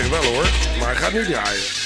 Er wel hoor, maar gaat nu draaien.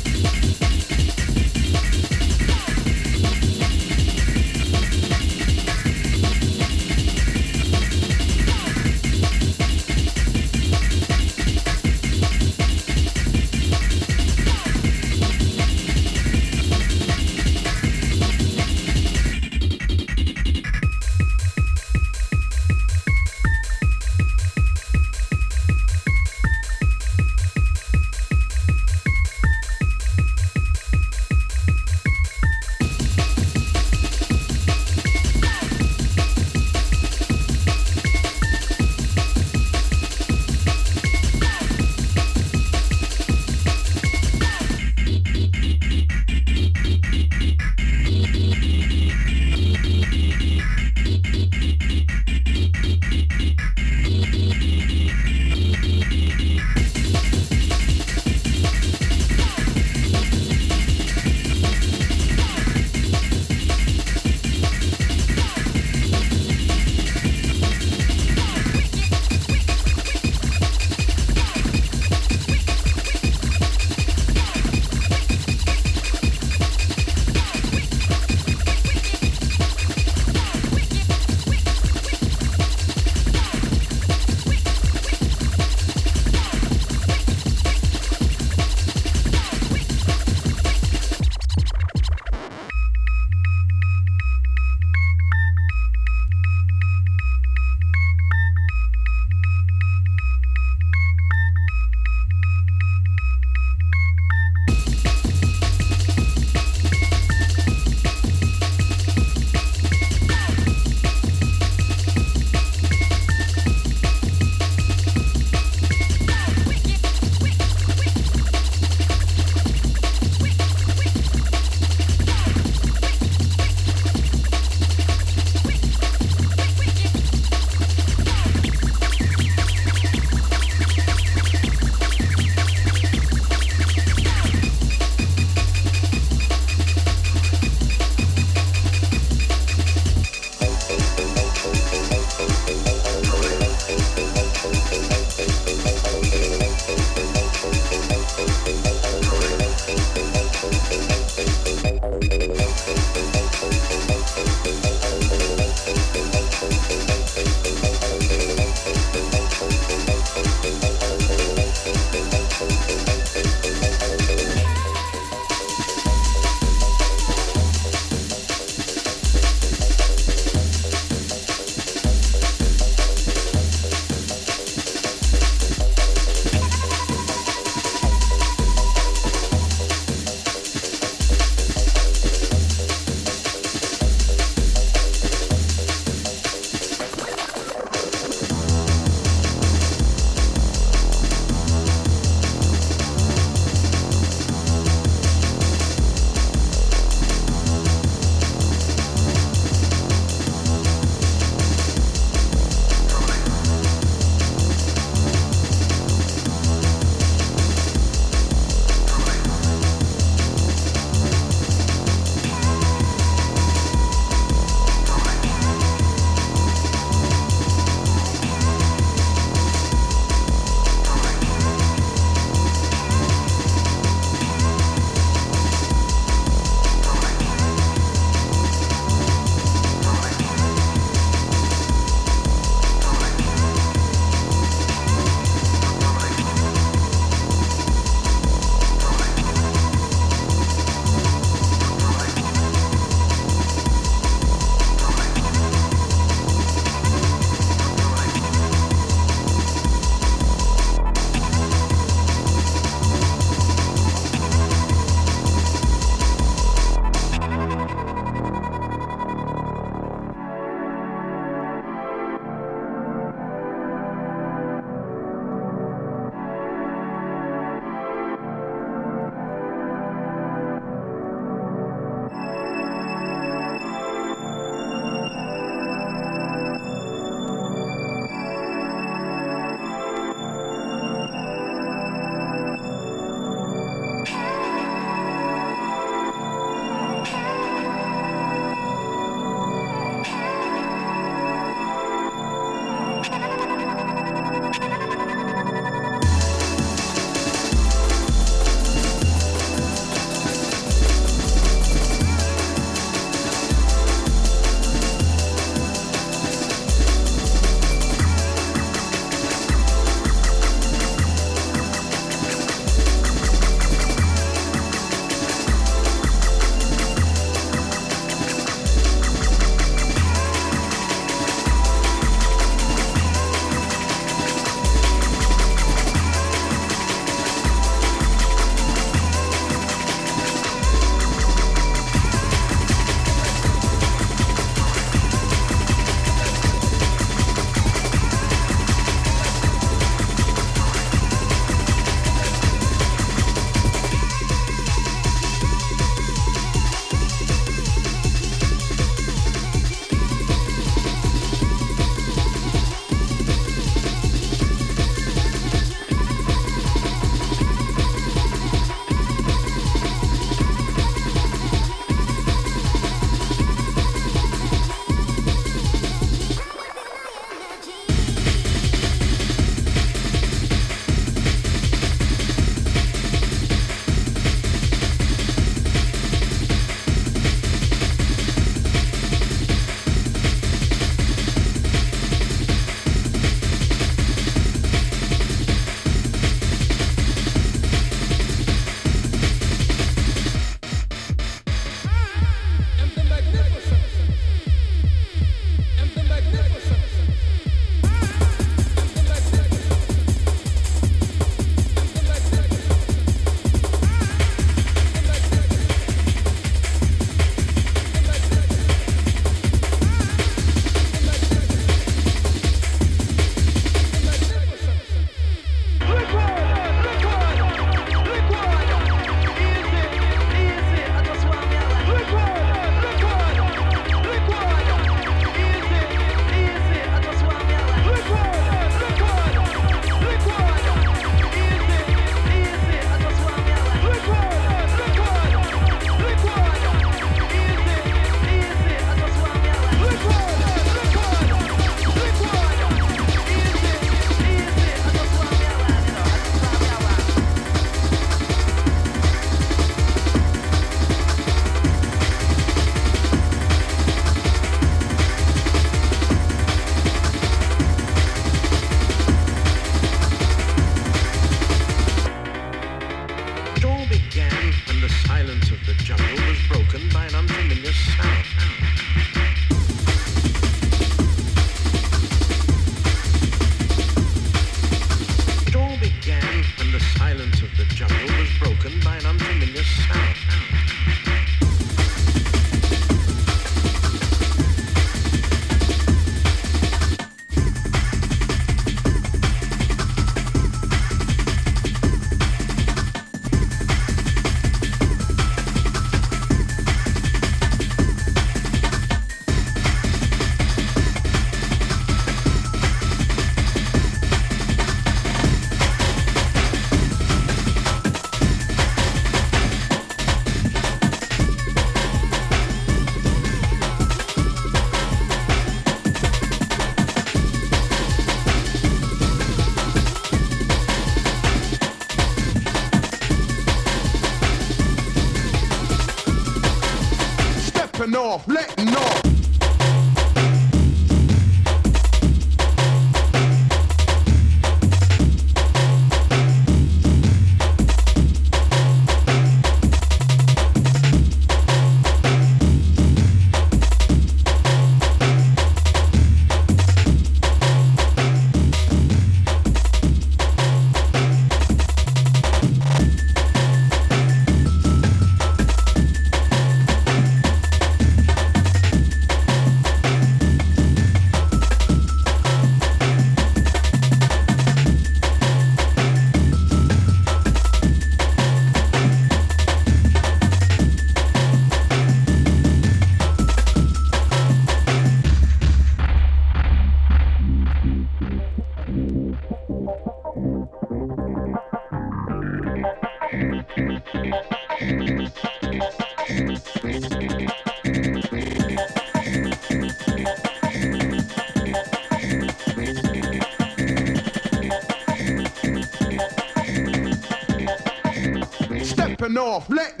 Off, letting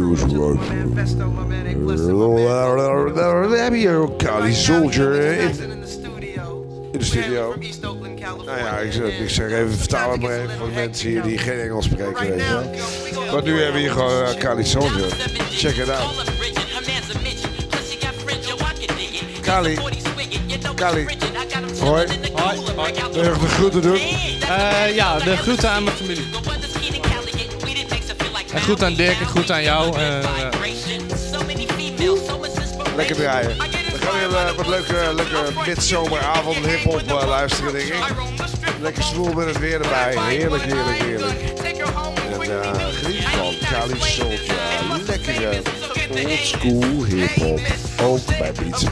man. We hebben hier ook Kali Soldier in, in de studio. in de studio. From East Oakland, California. Nou ja, ik zeg, ik zeg even vertalen maar even voor de mensen hier die geen Engels spreken. Weet je. Maar nu hebben we hier gewoon eh, Kali Soldier. Check it out. Kali. Kali. Hoi. Hoi, hoi. Wil je nog de groeten doen? Eh, ja, de groeten aan mijn familie. En goed aan Dirk en goed aan jou. Eh. Lekker draaien. We gaan weer eh, wat leuke, leuke midzomeravond hip-hop eh, luisteren, denk ik. Lekker zwoel met het weer erbij. Heerlijk, heerlijk, heerlijk. En uh, geniet van Kali Soldier. Lekkere oldschool hip-hop. Ook bij Beats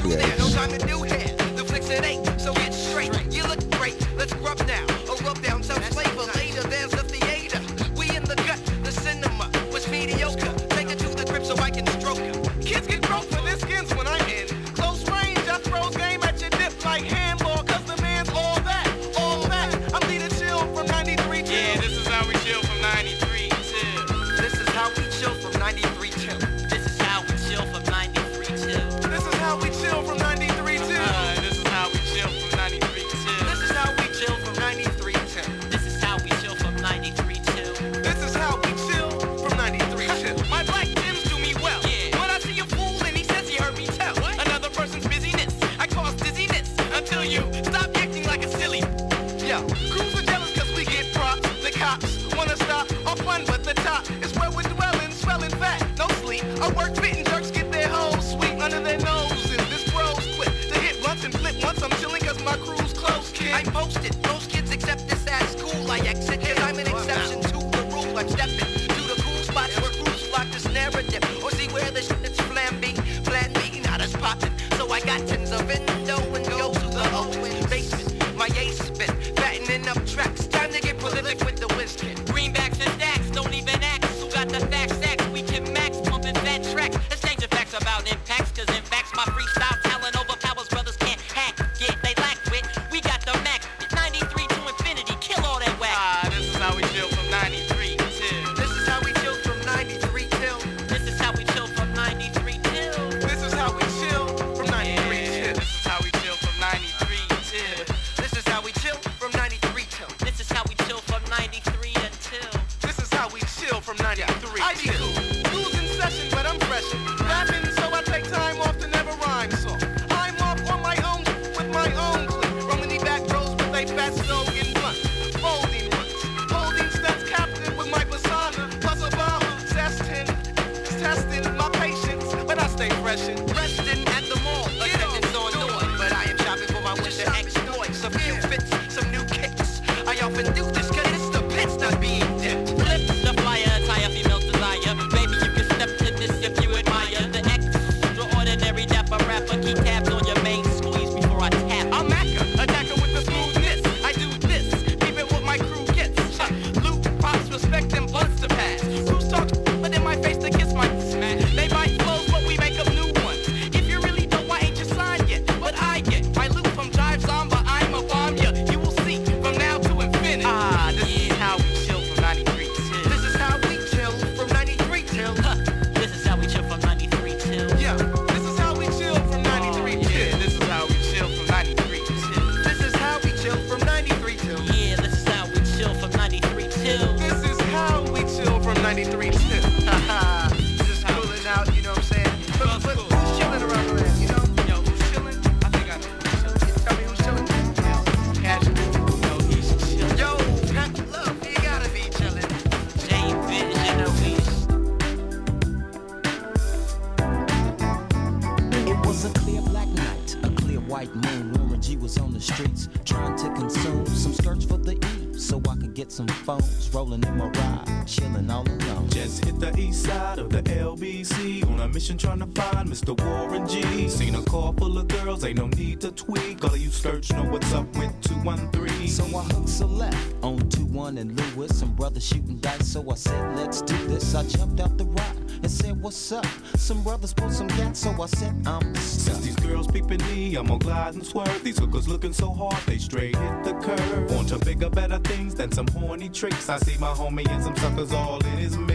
looking so hard they straight hit the curve. Want to bigger, better things than some horny tricks. I see my homie and some suckers all in his.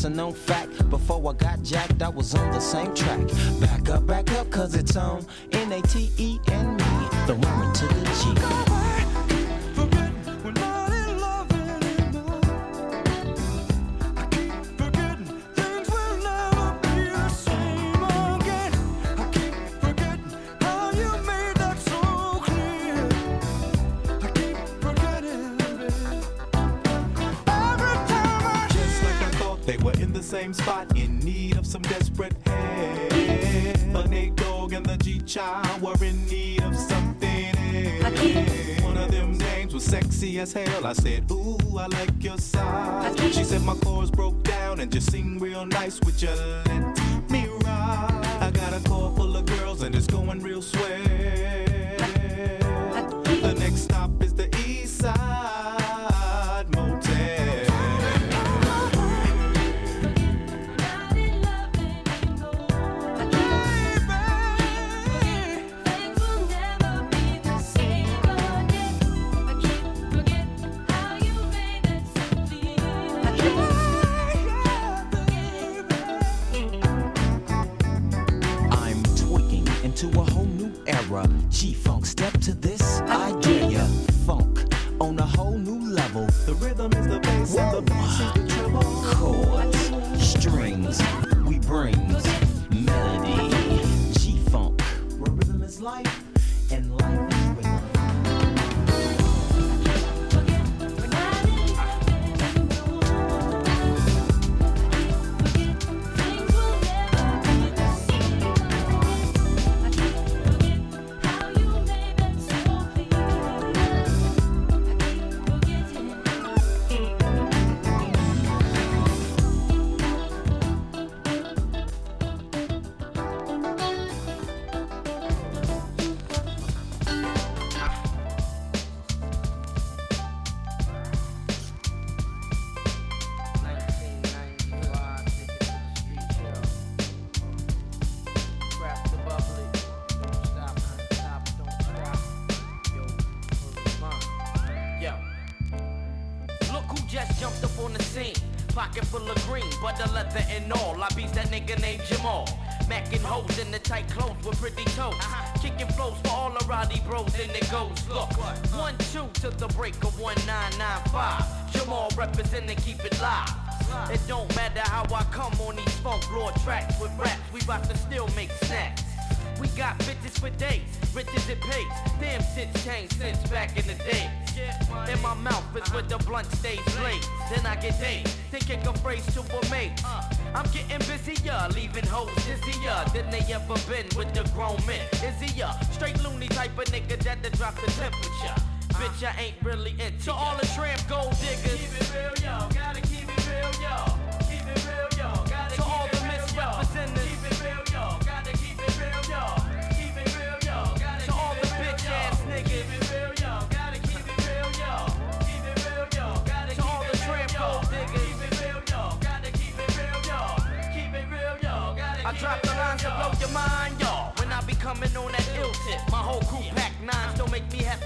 that's a known fact. Before I got jacked, I was on the same track. Size. My chords broke down and just sing real nice. Would you let me ride? I got a car full of girls and it's going real swell. Step to this, I dare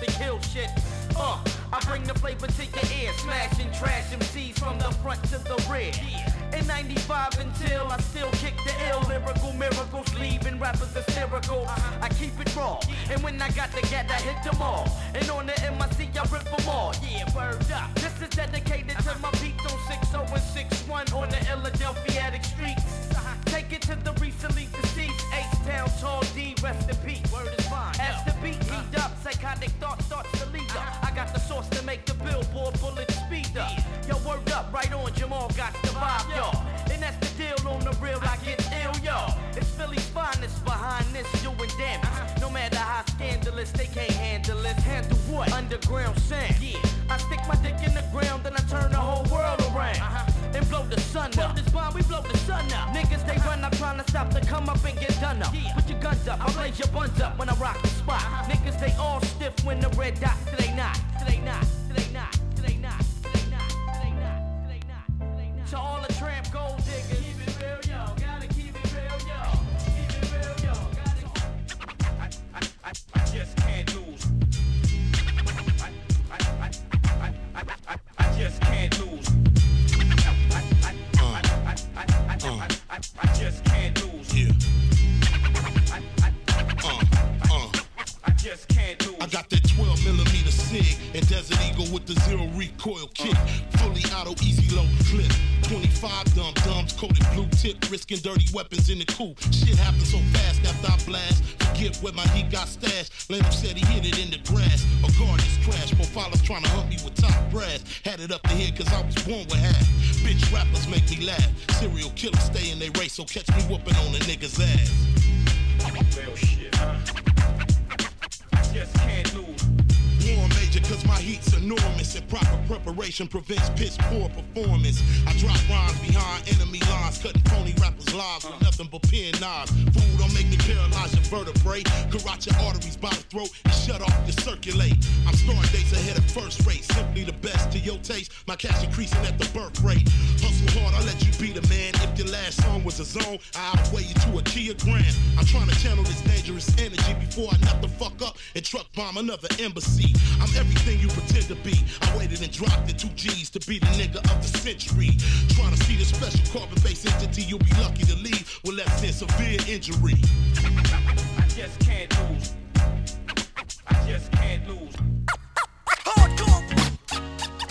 make me to kill shit. Uh, I bring the flavor to your ear, smashing trash MCs from the front to the rear. In 95 until I still kick the ill lyrical miracles, leaving rappers hysterical. I keep it raw, and when I got the gat, I hit them all. And on the MIC, I rip them all. Yeah, word up. This is dedicated to my on 60 and 61 on the Philadelphia streets. Take it to the recently deceased H-Town Tall D, rest in peace. Word is fine. As the beat heat up, psychotic thought starts to lead up. Uh-huh. I got the sauce to make the billboard bullet speed up. Yo, word up, right on, Jamal got the uh-huh. vibe, y'all. And that's the deal on the real, I get ill, y'all. It's Philly's finest behind this, doing damage. Uh-huh. No matter how scandalous, they can't handle it. Handle what? Underground. Yeah. I stick my dick in the ground, then I turn the whole world around and blow the sun up. This bomb, we blow the sun up. Niggas, they run up trying to stop to come up and get done up. Put your guns up, I blaze your buns up when I rock the spot. Uh-huh. Niggas, they all stiff when the red dot. Today not, today not, today not, today not, today not, today not, today not. To all the tramp gold diggers. Just can't lose. I got that 12 millimeter SIG and Desert Eagle with the zero recoil kick. Fully auto, easy low clip. 25 dumb dumbs coated blue tip, risking dirty weapons in the coupe. Shit happens so fast after I blast. Forget where my heat got stashed. Lamb said he hit it in the grass. A guard just crashed. Profiler's trying to hunt me with top brass. Had it up to here cause I was born with half. Bitch rappers make me laugh. Serial killers stay in their race, so catch me whooping on a nigga's ass. Real shit, huh? Just can't lose. War major cause my heat's enormous and proper preparation prevents piss poor performance. I drop rhymes behind enemy lines, cutting phony rappers' lives with nothing but pen knives. Food don't make me paralyze your vertebrae. Your arteries by the throat and shut off your circulate. I'm starting days ahead of first rate, simply the best to your taste. My cash increasing at the birth rate. Hustle hard, I'll let you be the man. If your last song was a zone, I outweigh you to a Kia Grand. I'm trying to channel this dangerous energy before I nut the fuck up and truck bomb another embassy. I'm everything you pretend to be. I waited and dropped the two G's to be the nigga of the century. Trying to see the special carbon based entity, you'll be lucky to leave with less than severe injury. I just can't lose. I just can't lose. Hardcore.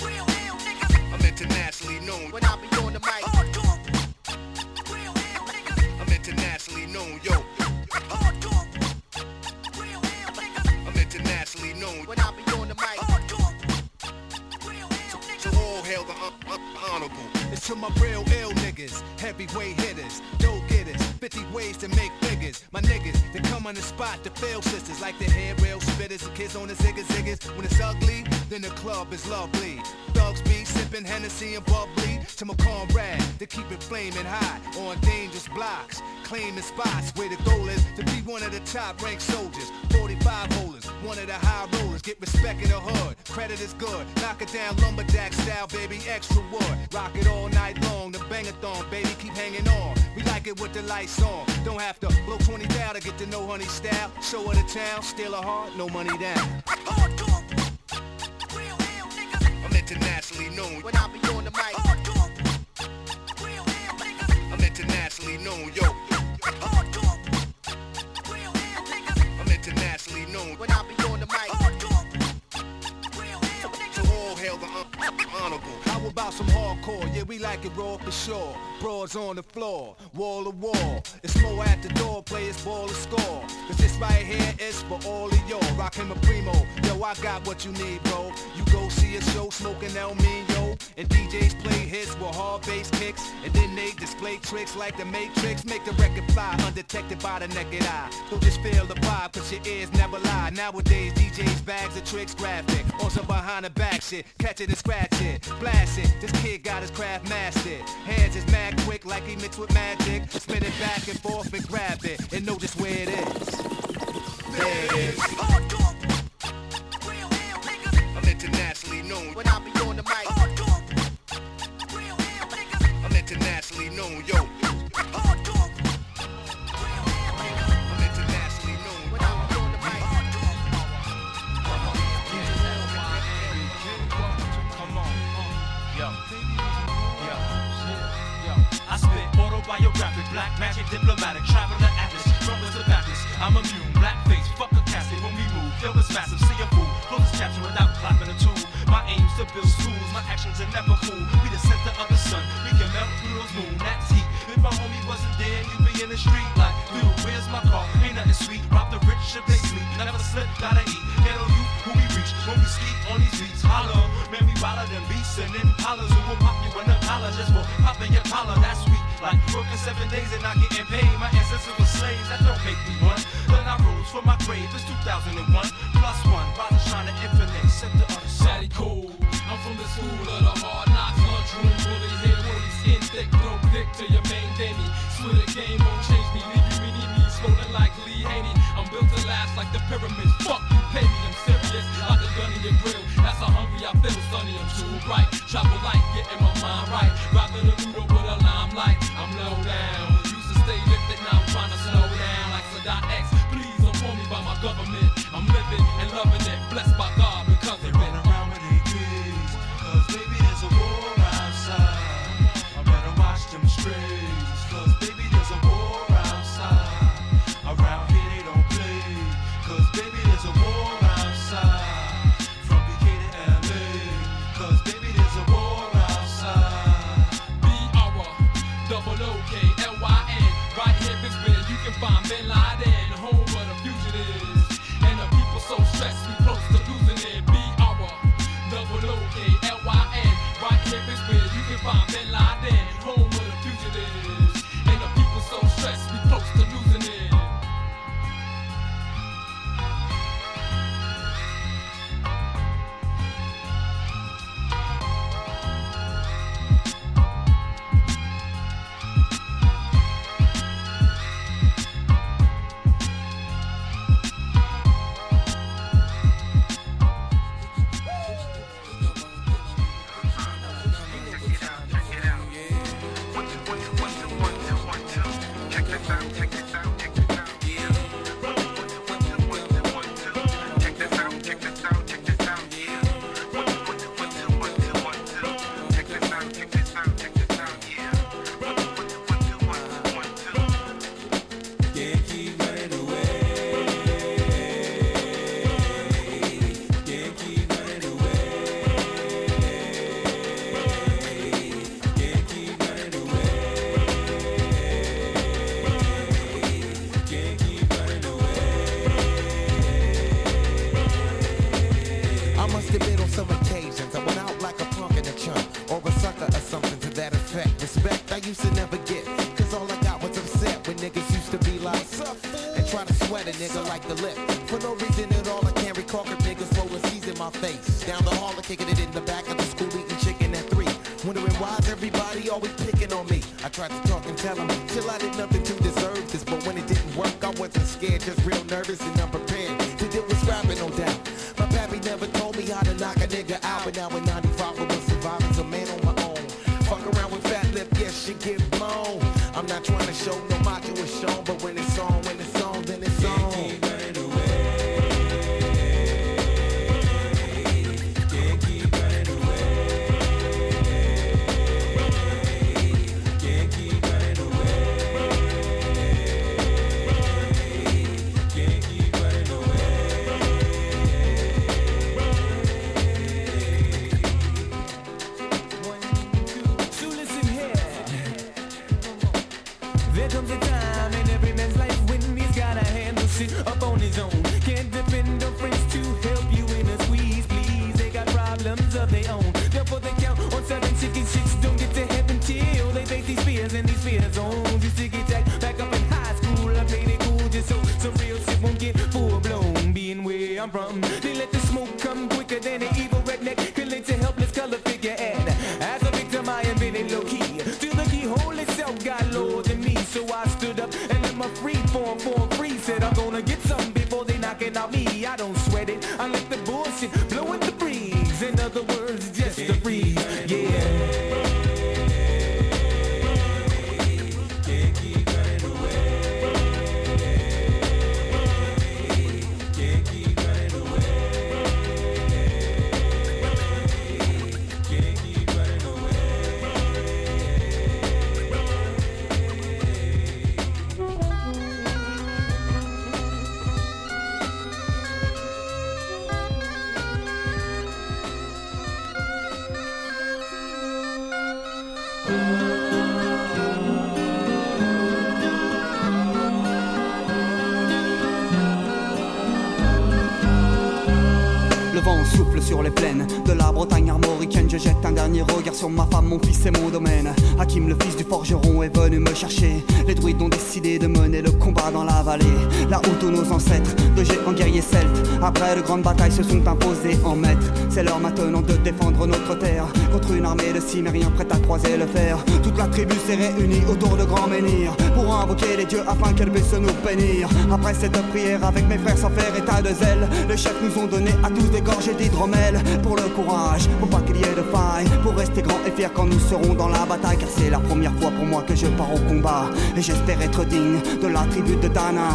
Real hell, nigga. I'm internationally known when I be on the mic. I'm internationally my real ill niggas, heavyweight hitters, dope getters, 50 ways to make figures. My niggas, they come on the spot to fail sisters like the head rail spitters and kids on the ziggas ziggas. When it's ugly, then the club is lovely. Thugs be sipping Hennessy and bubbly to my comrade to keep it flaming hot on dangerous blocks, claiming spots where the goal is to be one of the top ranked soldiers. 45 holders, one of the high rollers, get respect in the hood. Credit is good, knock it down lumberjack style, baby, extra wood. Rock it all night long, the bangathon, baby, keep hanging on. We like it with the lights on. Don't have to blow 20 down to get to know honey style. Show her the town, steal a heart, no money down. I'm internationally known when I be when I be on the mic. So all hail the un- honorable. About some hardcore? Yeah, we like it raw for sure. Broads on the floor, wall to wall. It's more at the door, players ball to score. Cause this right here is for all of y'all. Rockin' my primo, yo, I got what you need, bro. You go see a show smoking El Mino, and DJs play hits with hard bass kicks, and then they display tricks like the Matrix. Make the record fly, undetected by the naked eye. So just feel the vibe, cause your ears never lie. Nowadays, DJs bags of tricks graphic. Some behind the back shit, catch it and scratch it, blast it. This kid got his craft mastered. Hands is mad quick like he mixed with magic. Spin it back and forth and grab it, and know just where it is. There it is. I'm internationally known when I be on the mic. Black magic, diplomatic, traveler atlas, from the Baptist. I'm immune, black face, fuck a casket when we move. Feel this massive, see a fool, close this chapter without clapping a tool. My aim's to build schools, my actions are never cool. We the center of the sun, we can melt through those moon, that's heat. If my homie wasn't there, you'd be in the street like, dude, where's my car? Ain't nothing sweet, rob the rich if they sleep. Never slip, gotta eat. Ghetto youth, who we reach when we ski on these beats. Holla, man, we wilder than beasts and impalas who will pop you in the collar just for popping your collar. That's sweet. Like working seven days and not getting paid. My ancestors were slaves, that don't make me one. Then I rose from my grave, it's 2001. Plus one, shine the infinite, set the other side. cool. I'm from the school of the hard on my mon fils et mon domaine. Hakim, le fils du forgeron, est venu me chercher. Les druides ont décidé de mener le combat dans la vallée. Là où tous nos ancêtres, de géants guerriers celtes, après de grandes batailles, se sont imposés en maîtres. C'est l'heure maintenant de défendre notre terre contre une armée de cimériens prête à croiser le fer. Toute la tribu s'est réunie autour de grands menhirs pour invoquer les dieux afin qu'elle puisse nous bénir. Après cette prière, avec mes frères sans faire état de zèle, les chefs nous ont donné à tous des gorges d'hydromel pour le courage, pour pas qu'il y ait de faille, pour rester grand et fier quand nous serons dans la bataille Car c'est la première fois pour moi que je pars au combat. Et j'espère être digne de la tribu de Dana.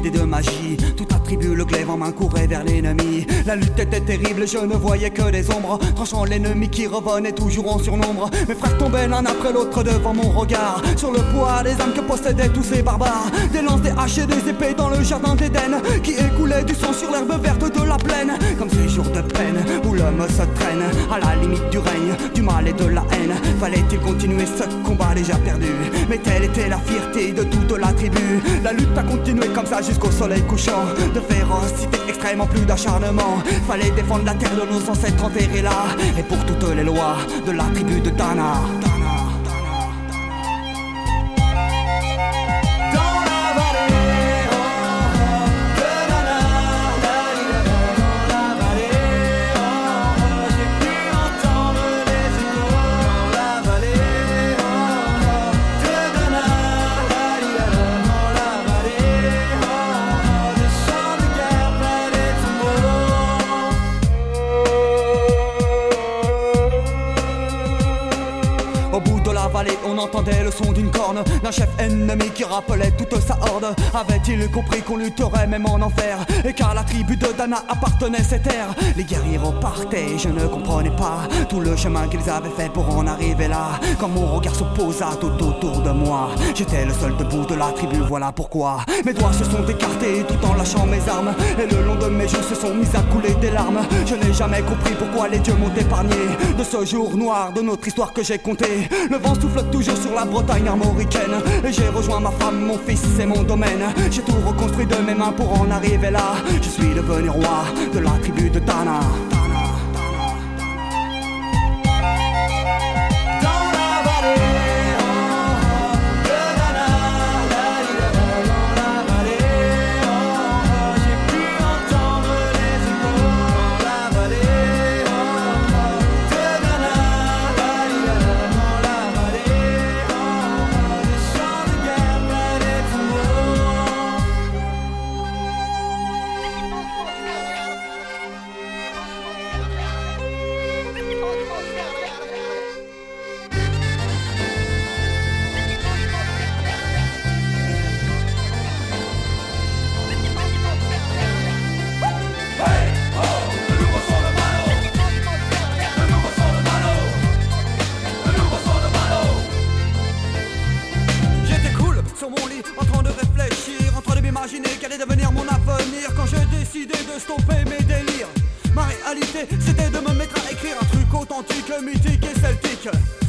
Idée de magie. Tout attribue le glaive en main courait vers l'ennemi. La lutte était terrible, je ne voyais que des ombres. Tranchant l'ennemi qui revenait toujours en surnombre. Mes frères tombaient l'un après l'autre devant mon regard. Sur le poids des âmes que possédaient tous ces barbares. Des lances, des haches et des épées dans le jardin d'Éden. Qui écoulait du sang sur l'herbe verte de la plaine. Comme ces jours de peine où l'homme se traîne à la limite du règne, du mal et de la haine. Fallait-il continuer ce combat déjà perdu? Mais telle était la fierté de toute la tribu. Lutte a continué comme ça jusqu'au soleil couchant. De férocité extrême en plus d'acharnement. Fallait défendre la terre de nos ancêtres enterrés là. Et pour toutes les lois de la tribu de Dana. で son d'une corne d'un chef ennemi qui rappelait toute sa horde. Avait-il compris qu'on lutterait même en enfer Et qu'à la tribu de Dana appartenait ces terres Les guerriers repartaient, je ne comprenais pas tout le chemin qu'ils avaient fait pour en arriver là. Quand mon regard se posa tout autour de moi, j'étais le seul debout de la tribu, voilà pourquoi. Mes doigts se sont écartés tout en lâchant mes armes. Et le long de mes joues se sont mis à couler des larmes. Je n'ai jamais compris pourquoi les dieux m'ont épargné de ce jour noir de notre histoire que j'ai compté. Le vent souffle toujours sur la Et j'ai rejoint ma femme, mon fils et mon domaine. J'ai tout reconstruit de mes mains pour en arriver là. Je suis devenu roi de la tribu de Dana.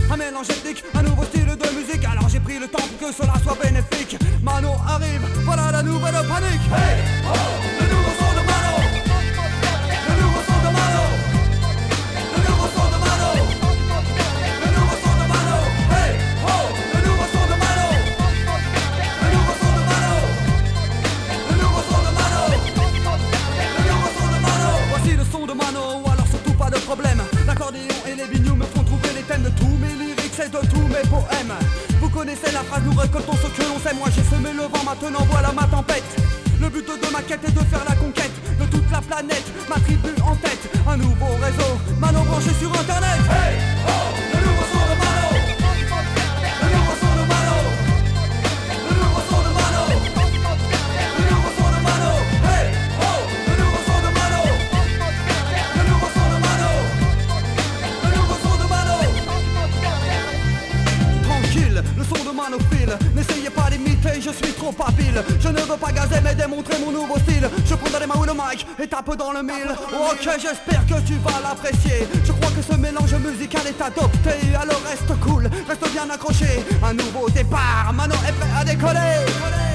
Un mélange ethnique, un nouveau style de musique. Alors j'ai pris le temps pour que cela soit bénéfique. Mano arrive, voilà la nouvelle panique. Oh, de tous mes poèmes. Vous connaissez la phrase, nous récoltons ce que l'on sait. Moi j'ai semé le vent, maintenant voilà ma tempête. Le but de ma quête est de faire la conquête de toute la planète. Ma tribu en tête, un nouveau réseau. Mano branché sur internet. Oh, je ne veux pas gazer mais démontrer mon nouveau style. Je prends dans les mains le mic et tape dans le mille. Ok j'espère que tu vas l'apprécier. Je crois que ce mélange musical est adopté. Alors reste cool, reste bien accroché. Un nouveau départ, Mano est prêt à décoller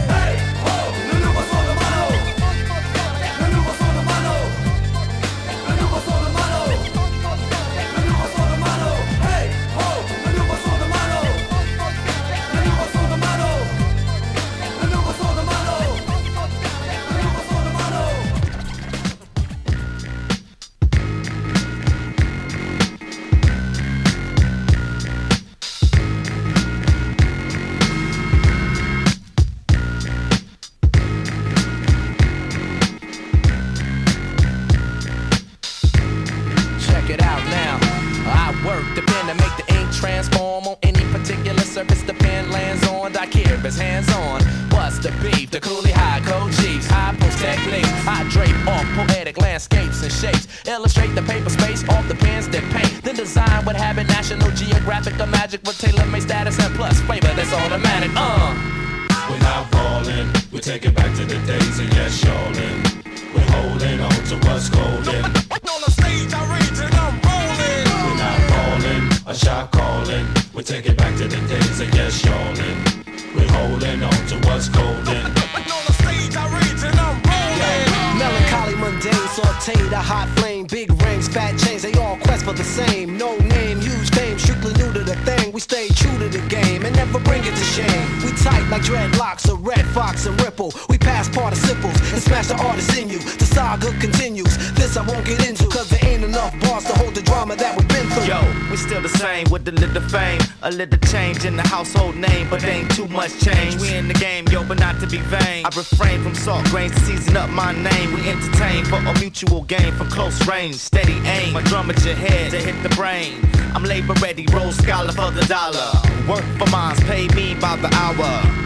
and smash the artist in you. The saga continues. This I won't get into, cause there ain't enough bars to hold the drama that we've been through. Yo, we still the same with a little fame, a little change in the household name, but ain't too much change. We in the game, yo, but not to be vain. I refrain from salt grains to season up my name. We entertain for a mutual gain from close range, steady aim. My drum at your head to hit the brain. I'm labor ready, roll scholar for the dollar. Work for mines, pay me by the hour.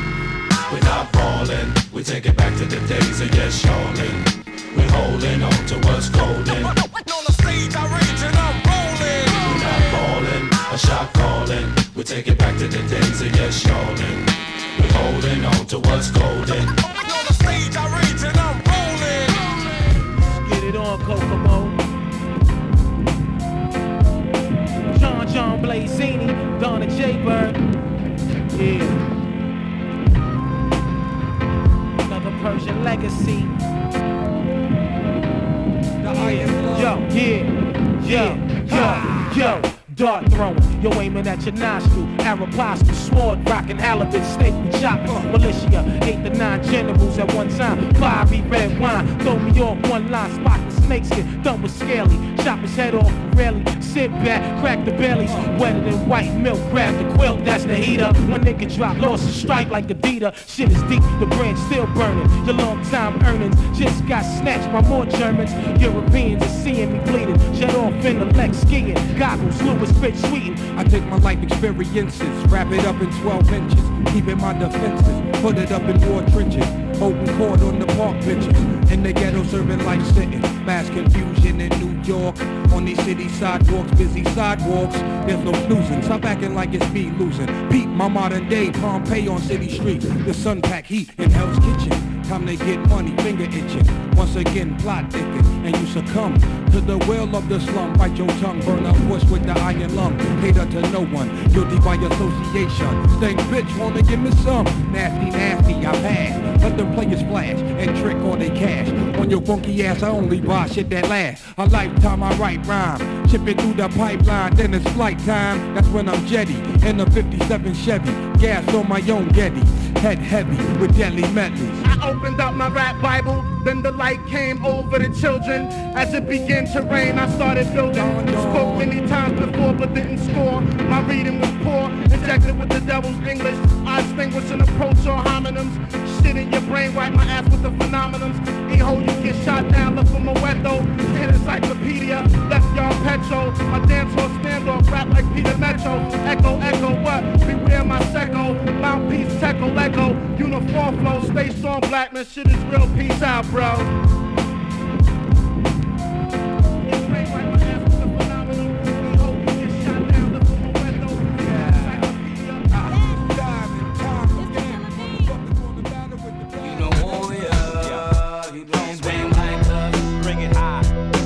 We're not falling, we take it back to the days of yes, y'allin'. We're holding on to what's golden. On the stage, I rage and I'm rolling. We're not falling, a shot calling. We take it back to the days of yes, y'allin'. We're holding on to what's golden. On the stage, I rage and I'm rolling. Get it on, Kokomo. John John Blazini, Donna J Bird. Yeah. Persian legacy. Yo, yeah, yeah, yo, yo. Dart throwing, yo aiming at your nostril. Arapaska, sword rocking, halibut, steak we chopping. Militia, eight to nine generals at one time. Fiery red wine, throw me off one line, spot the snakeskin, done with scaly. Chop his head off, rarely. Sit back, crack the bellies, wetter than white milk. Grab the quilt, that's the heater. One nigga drop, lost a strike like Adidas. Shit is deep, the branch still burning. Your long time earnings just got snatched by more Germans. Europeans are seeing me bleeding. Shut off in the Lex skiing. Goggles, Louis Fitch sweeting. I take my life experiences, wrap it up in 12 inches, keep it my defenses, put it up in war trenches, open court on the park benches, in the ghetto serving life sentence, mass confusion in New York, on these city sidewalks, busy sidewalks, there's no snoozing, stop acting like it's me losing, Pete, my modern day Pompeii on city streets, the sun pack heat in Hell's Kitchen, time to get money, finger itching, once again plot thicken, and you succumb to the will of the slum, bite your tongue, burn up push with the iron lung, cater to no one, guilty by association, stink bitch, wanna give me some, nasty, nasty, I pass, let them players flash, and trick all they cash, on your funky ass, I only buy shit that lasts, a lifetime I write rhyme, chipping through the pipeline, then it's flight time, that's when I'm jetty, in a 57 Chevy, gas on my own Getty, head heavy, with deadly medleys. Opened up my rap Bible, then the light came over the children. As it began to rain, I started building. Spoke many times before, but didn't score. My reading was poor, injected with the devil's English. I extinguish an approach on homonyms. Shit in your brain, wipe my ass with the phenomenons. E-ho, you get shot down, look for Moeto. Hit encyclopedia, left y'all petro. My dance hall standoff, rap like Peter Metro. Echo, echo, what? Flow, stay strong, black man. Shit is real, peace out, bro. You know who we are. You don't bang like us. Bring it high.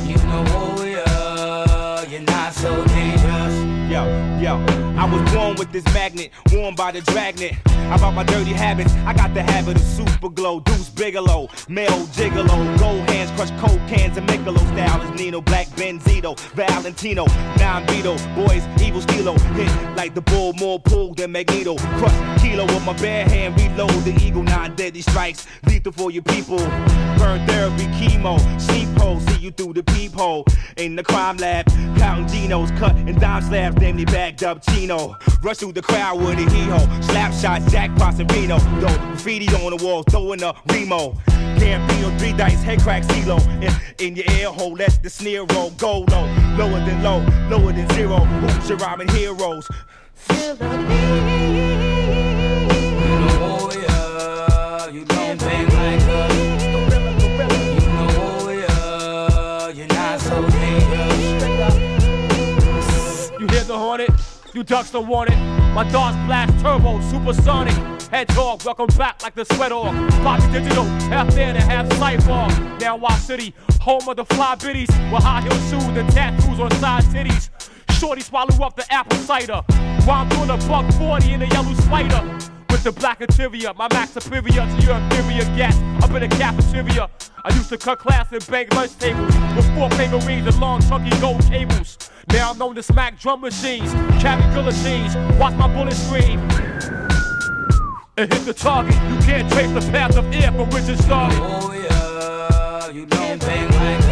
You know who we are. You're not so dangerous. Yo, yo, I was born with this magnet, worn by the dragnet. About my dirty habits, I got the habit of super glow, Deuce Bigalow, male gigolo, gold hands crush coke cans and Michelob style Nino, Black Benzito, Valentino, Nine Beetle, boys, evil stilo, hit like the bull, more pull than Magneto, crush kilo with my bare hand, reload the eagle, nine deadly strikes, lethal for your people, burn therapy, chemo, sleep hole, see you through the peephole, in the crime lab, counting Genos, cut and dime slabs, then they bagged up Chino, rush through the crowd with a hee-ho, slap shots, Jack Passerino. Yo, graffiti on the wall, throwing a Remo. Gambino, three dice, head crack, CeeLo. In, in your ear hole, let the sneer roll. Go low, lower than low, lower than zero. Who's your rhyming heroes? You hear the hornet? You ducks don't want it. My darts blast turbo, supersonic. Hedgehog, welcome back like the sweat off. Poppy digital, half there and half cyborg. Now Wild City, home of the fly biddies with high heel shoes and tattoos on side titties. Shorty swallow up the apple cider. While I'm doing a buck 40 in a yellow spider. The black interior, my max superior to your inferior gas. Up in the cafeteria, I used to cut class and bang lunch tables with four finger rings and long chunky gold cables. Now I'm known to smack drum machines, carry guillotines, watch my bullets scream. And hit the target. You can't trace the path of air from which it started. Oh yeah, you don't bang like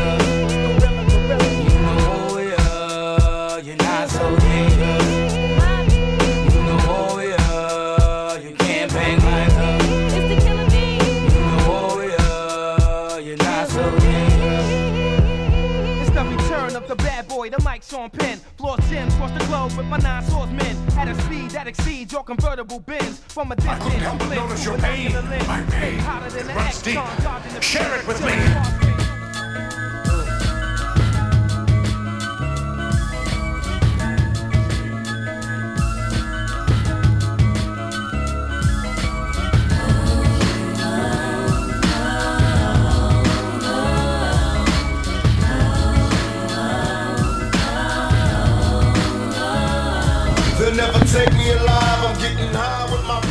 mic's on pen. Floor 10, cross the globe with my nine swordsmen. At a speed that exceeds your convertible bins. From a distance, you help but notice your pain. in the lens. My pain runs deep. John dodging the Share it with me.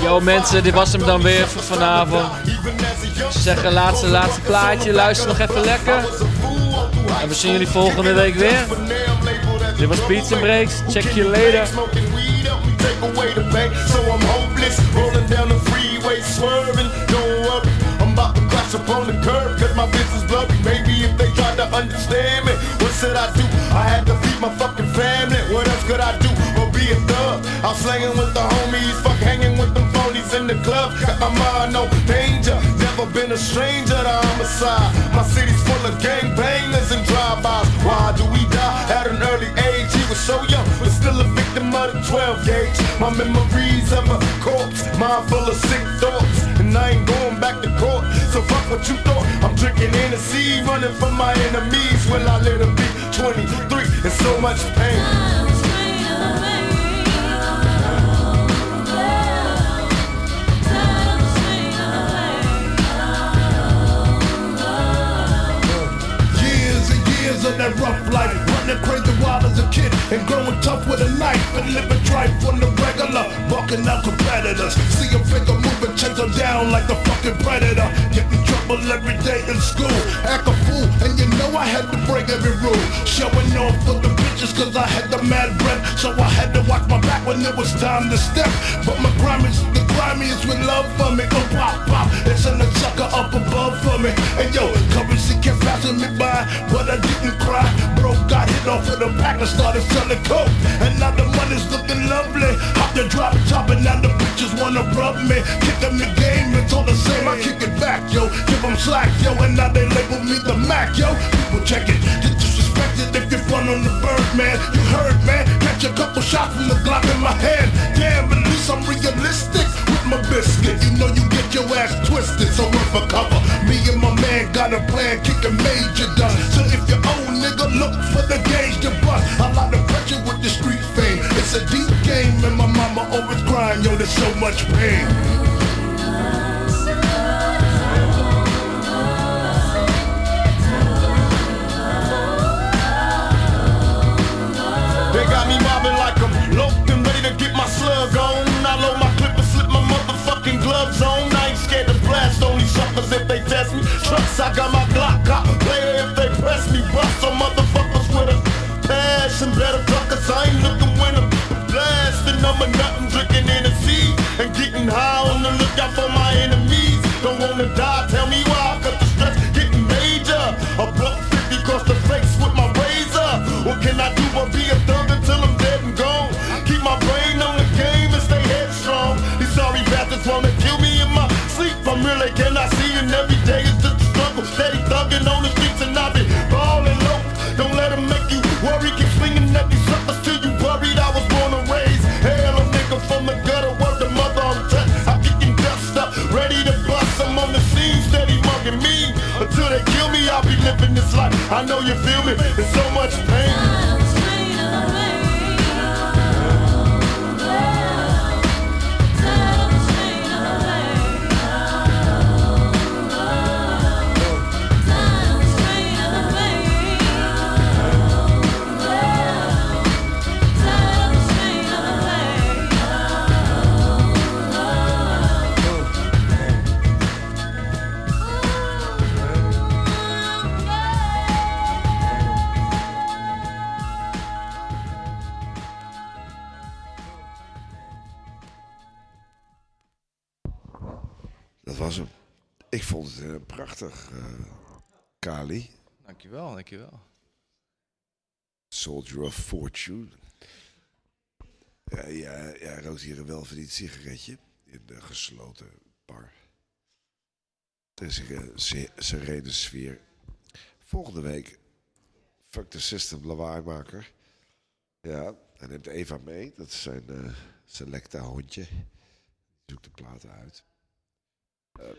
Yo mensen, dit was hem dan weer voor vanavond. Ze zeggen laatste, laatste plaatje. Luister nog even lekker. En we zien jullie volgende week weer. Dit was Beats and Breaks. Check you later. the so I'm down the freeway, swerving, worry. I'm about to crash upon the curb, cause my business blurry. Maybe if they tried to understand me, what should I do? I had to feed my fucking family, what else could I do? Or be a thug? I'm slanging with the homies, fuck hanging with them in the club. Got my mind no danger, never been a stranger to homicide. My city's full of gang bangers and drive-bys. Why do we die at an early age? He was so young, but still a victim of the 12 gauge. My memories of a corpse, mind full of sick thoughts, and I ain't going back to court. So fuck what you thought. I'm drinking in the sea, running from my enemies. Will I let them be 23 and so much pain? Of that rough life, running crazy wild as a kid and growing tough with a knife and living tripe on the regular, bucking out competitors. See a figure moving, chase them down like the fucking predator. Get in trouble every day in school, act a fool, and you know I had to break every rule. Showing off for the bitches cause I had the mad breath, so I had to watch my back when it was time to step. But my crime is the grimiest with love for me. Oh pop pop, it's in the sucker up above for me. And yo, currency kept passing me by, but I didn't cry. Bro got hit off with a pack and started selling coke. And now the money's looking lovely. Hop the drop top and now the bitches wanna rub me. Kick them the game, it's all the same. I kick it back, yo. Give them slack, yo. And now they label me the Mac, yo. People check it. Get disrespected if you're front on the bird, man. You heard, man. Catch a couple shots from the Glock in my hand. Damn, at least I'm realistic with my biscuit. You know you get your ass twisted, so run for cover. Me and my man got a plan, kicking major done. So if you old nigga, look for the gauge to bust. A lot of pressure with the street fame. It's a deep game, and my mama always crying, yo, there's so much pain. They got me mobbing like gloves on. I ain't scared to blast on these suckers if they test me. Trust, I got my Glock cop player if they press me. Bust some motherfuckers with a passion. Better fuckers, I ain't looking when I'm blasting. I'm a nothing drinking Hennessy and getting high on the lookout for my enemies. Don't wanna die, living this life. I know you feel me. There's so much pain. Prachtig, eh, Kali. Dankjewel, dankjewel. Soldier of Fortune. Ja, ja, ja rookt hier een welverdiend sigaretje in de gesloten bar. Het is een se- serene sfeer. Volgende week, Fuck the System lawaaimaker. Ja, hij neemt Eva mee. Dat is zijn eh selecta hondje. Zoekt de platen uit. En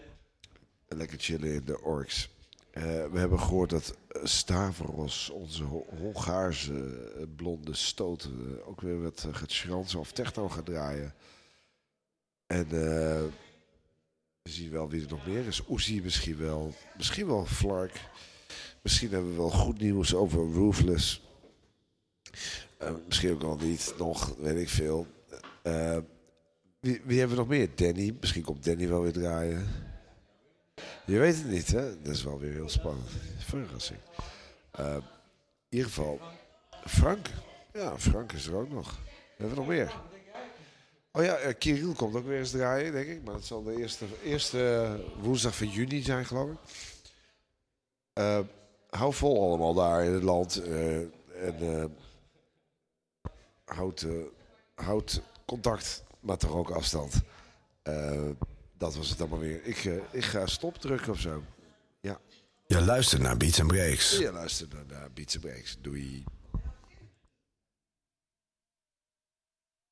lekker chillen in de Orks. Eh, we hebben gehoord dat eh, Stavros, onze Ho- Hongaarse eh, blonde stoot, ook weer wat gaat schransen of techno gaat draaien. En eh, we zien wel wie er nog meer is. Uzi misschien wel. Misschien wel Flark. Misschien hebben we wel goed nieuws over Roofless. Misschien ook al niet. Nog, weet ik veel. Wie, wie hebben we nog meer? Danny. Misschien komt Danny wel weer draaien. Je weet het niet, hè? Dat is wel weer heel spannend. Verrassing. Eh, in ieder geval, Frank. Ja, Frank is er ook nog. Hebben we nog meer? Oh ja, eh, Kirill komt ook weer eens draaien, denk ik. Maar het zal de eerste, eerste eh, woensdag van juni zijn, geloof ik. Eh, hou vol allemaal daar in het land. en houd, houd contact, maar toch ook afstand. Dat was het allemaal weer. Ik, eh, ik ga stop drukken of zo. Ja. Je luistert naar Beats and Breaks. Je luistert naar, naar Beats and Breaks. Doei.